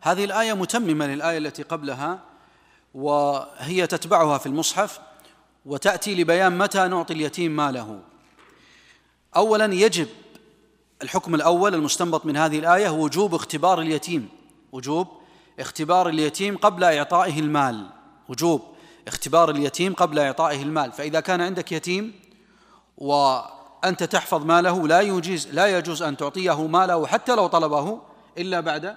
هذه الآية متممة للآية التي قبلها وهي تتبعها في المصحف وتأتي لبيان متى نعطي اليتيم ماله. أولا يجب الحكم الأول المستنبط من هذه الآية وجوب اختبار اليتيم. وجوب اختبار اليتيم قبل إعطائه المال. وجوب اختبار اليتيم قبل إعطائه المال. فإذا كان عندك يتيم وأنت تحفظ ماله لا يجوز لا يجوز أن تعطيه ماله حتى لو طلبه إلا بعد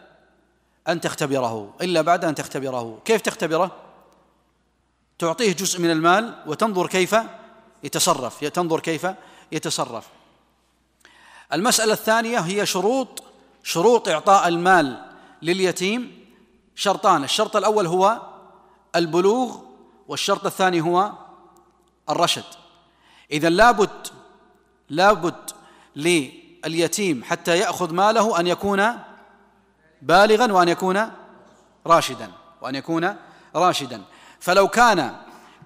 أن تختبره إلا بعد أن تختبره. كيف تختبره؟ تعطيه جزء من المال وتنظر كيف يتصرف تنظر كيف يتصرف. المسألة الثانية هي شروط شروط إعطاء المال لليتيم شرطان. الشرط الأول هو البلوغ والشرط الثاني هو الرشد. إذا لابد لابد لليتيم حتى يأخذ ماله أن يكون بالغا وأن يكون راشدا وأن يكون راشدا. فلو كان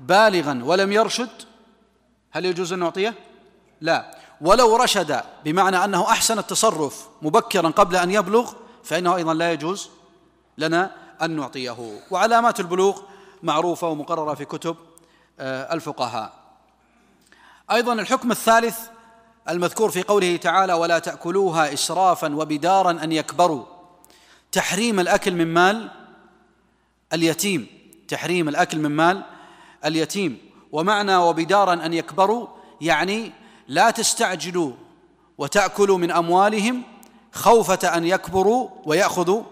بالغا ولم يرشد هل يجوز أن نعطيه؟ لا. ولو رشد بمعنى أنه أحسن التصرف مبكرا قبل أن يبلغ فإنه أيضا لا يجوز لنا أن نعطيه. وعلامات البلوغ معروفة ومقررة في كتب آه، الفقهاء. أيضا الحكم الثالث المذكور في قوله تعالى ولا تأكلوها إسرافا وبدارا أن يكبروا تحريم الأكل من مال اليتيم. تحريم الأكل من مال اليتيم. ومعنى وبدارا أن يكبروا يعني لا تستعجلوا وتأكلوا من أموالهم خوفة أن يكبروا ويأخذوا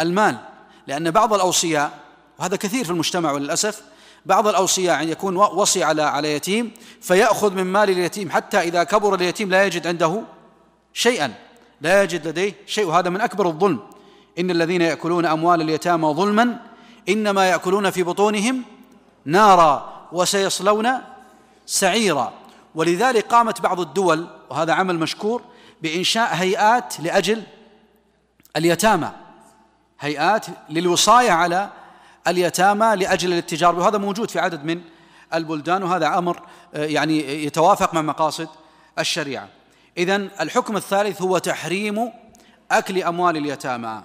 المال. لأن بعض الأوصياء وهذا كثير في المجتمع وللأسف بعض الأوصياء أن يكون وصي على على يتيم فيأخذ من مال اليتيم حتى إذا كبر اليتيم لا يجد عنده شيئا لا يجد لديه شيء. وهذا من أكبر الظلم. إن الذين يأكلون أموال اليتامى ظلما إنما يأكلون في بطونهم نارا وسيصلون سعيرا ولذلك قامت بعض الدول وهذا عمل مشكور بإنشاء هيئات لأجل اليتامى هيئات للوصاية على اليتامى لأجل الاتجار وهذا موجود في عدد من البلدان وهذا أمر آه، يعني يتوافق مع مقاصد الشريعة. إذا الحكم الثالث هو تحريم أكل أموال اليتامى.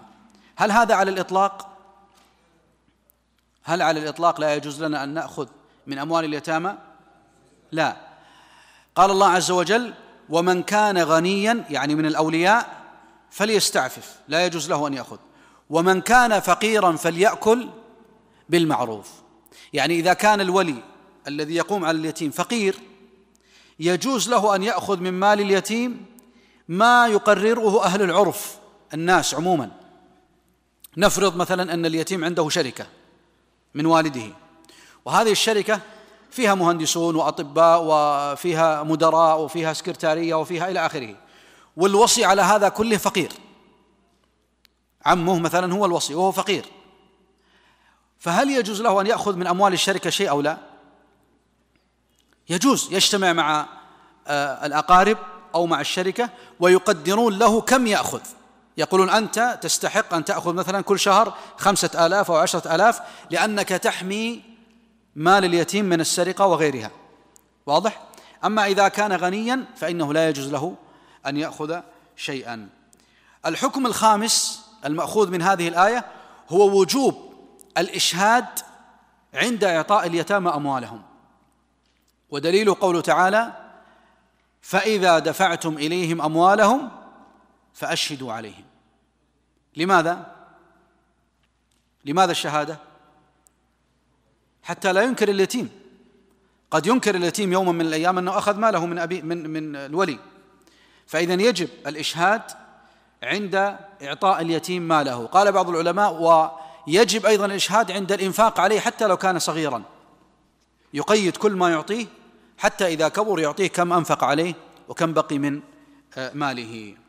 هل هذا على الإطلاق؟ هل على الإطلاق لا يجوز لنا أن نأخذ من أموال اليتامى؟ لا قال الله عز وجل ومن كان غنيا يعني من الأولياء فليستعفف لا يجوز له أن يأخذ ومن كان فقيرا فليأكل بالمعروف يعني إذا كان الولي الذي يقوم على اليتيم فقير يجوز له أن يأخذ من مال اليتيم ما يقرره أهل العرف الناس عموما نفرض مثلا أن اليتيم عنده شركة من والده وهذه الشركة فيها مهندسون وأطباء وفيها مدراء وفيها سكرتارية وفيها إلى آخره والوصي على هذا كله فقير. عمه مثلا هو الوصي وهو فقير. فهل يجوز له أن يأخذ من أموال الشركة شيء أو لا؟ يجوز يجتمع مع آه، الأقارب أو مع الشركة ويقدرون له كم يأخذ. يقولون أنت تستحق أن تأخذ مثلا كل شهر خمسة آلاف أو عشرة آلاف لأنك تحمي مال اليتيم من السرقة وغيرها. واضح؟ أما إذا كان غنيا فإنه لا يجوز له أن يأخذ شيئا. الحكم الخامس المأخوذ من هذه الآية هو وجوب الإشهاد عند إعطاء اليتامى أموالهم. ودليل قوله تعالى فإذا دفعتم إليهم أموالهم فأشهدوا عليهم. لماذا؟ لماذا الشهادة؟ حتى لا ينكر اليتيم. قد ينكر اليتيم يوما من الأيام أنه أخذ ماله من أبي من من الولي. فإذا يجب الإشهاد عند إعطاء اليتيم ماله. قال بعض العلماء ويجب أيضا الإشهاد عند الإنفاق عليه حتى لو كان صغيرا. يقيد كل ما يعطيه حتى إذا كبر يعطيه كم أنفق عليه وكم بقي من آه، ماله.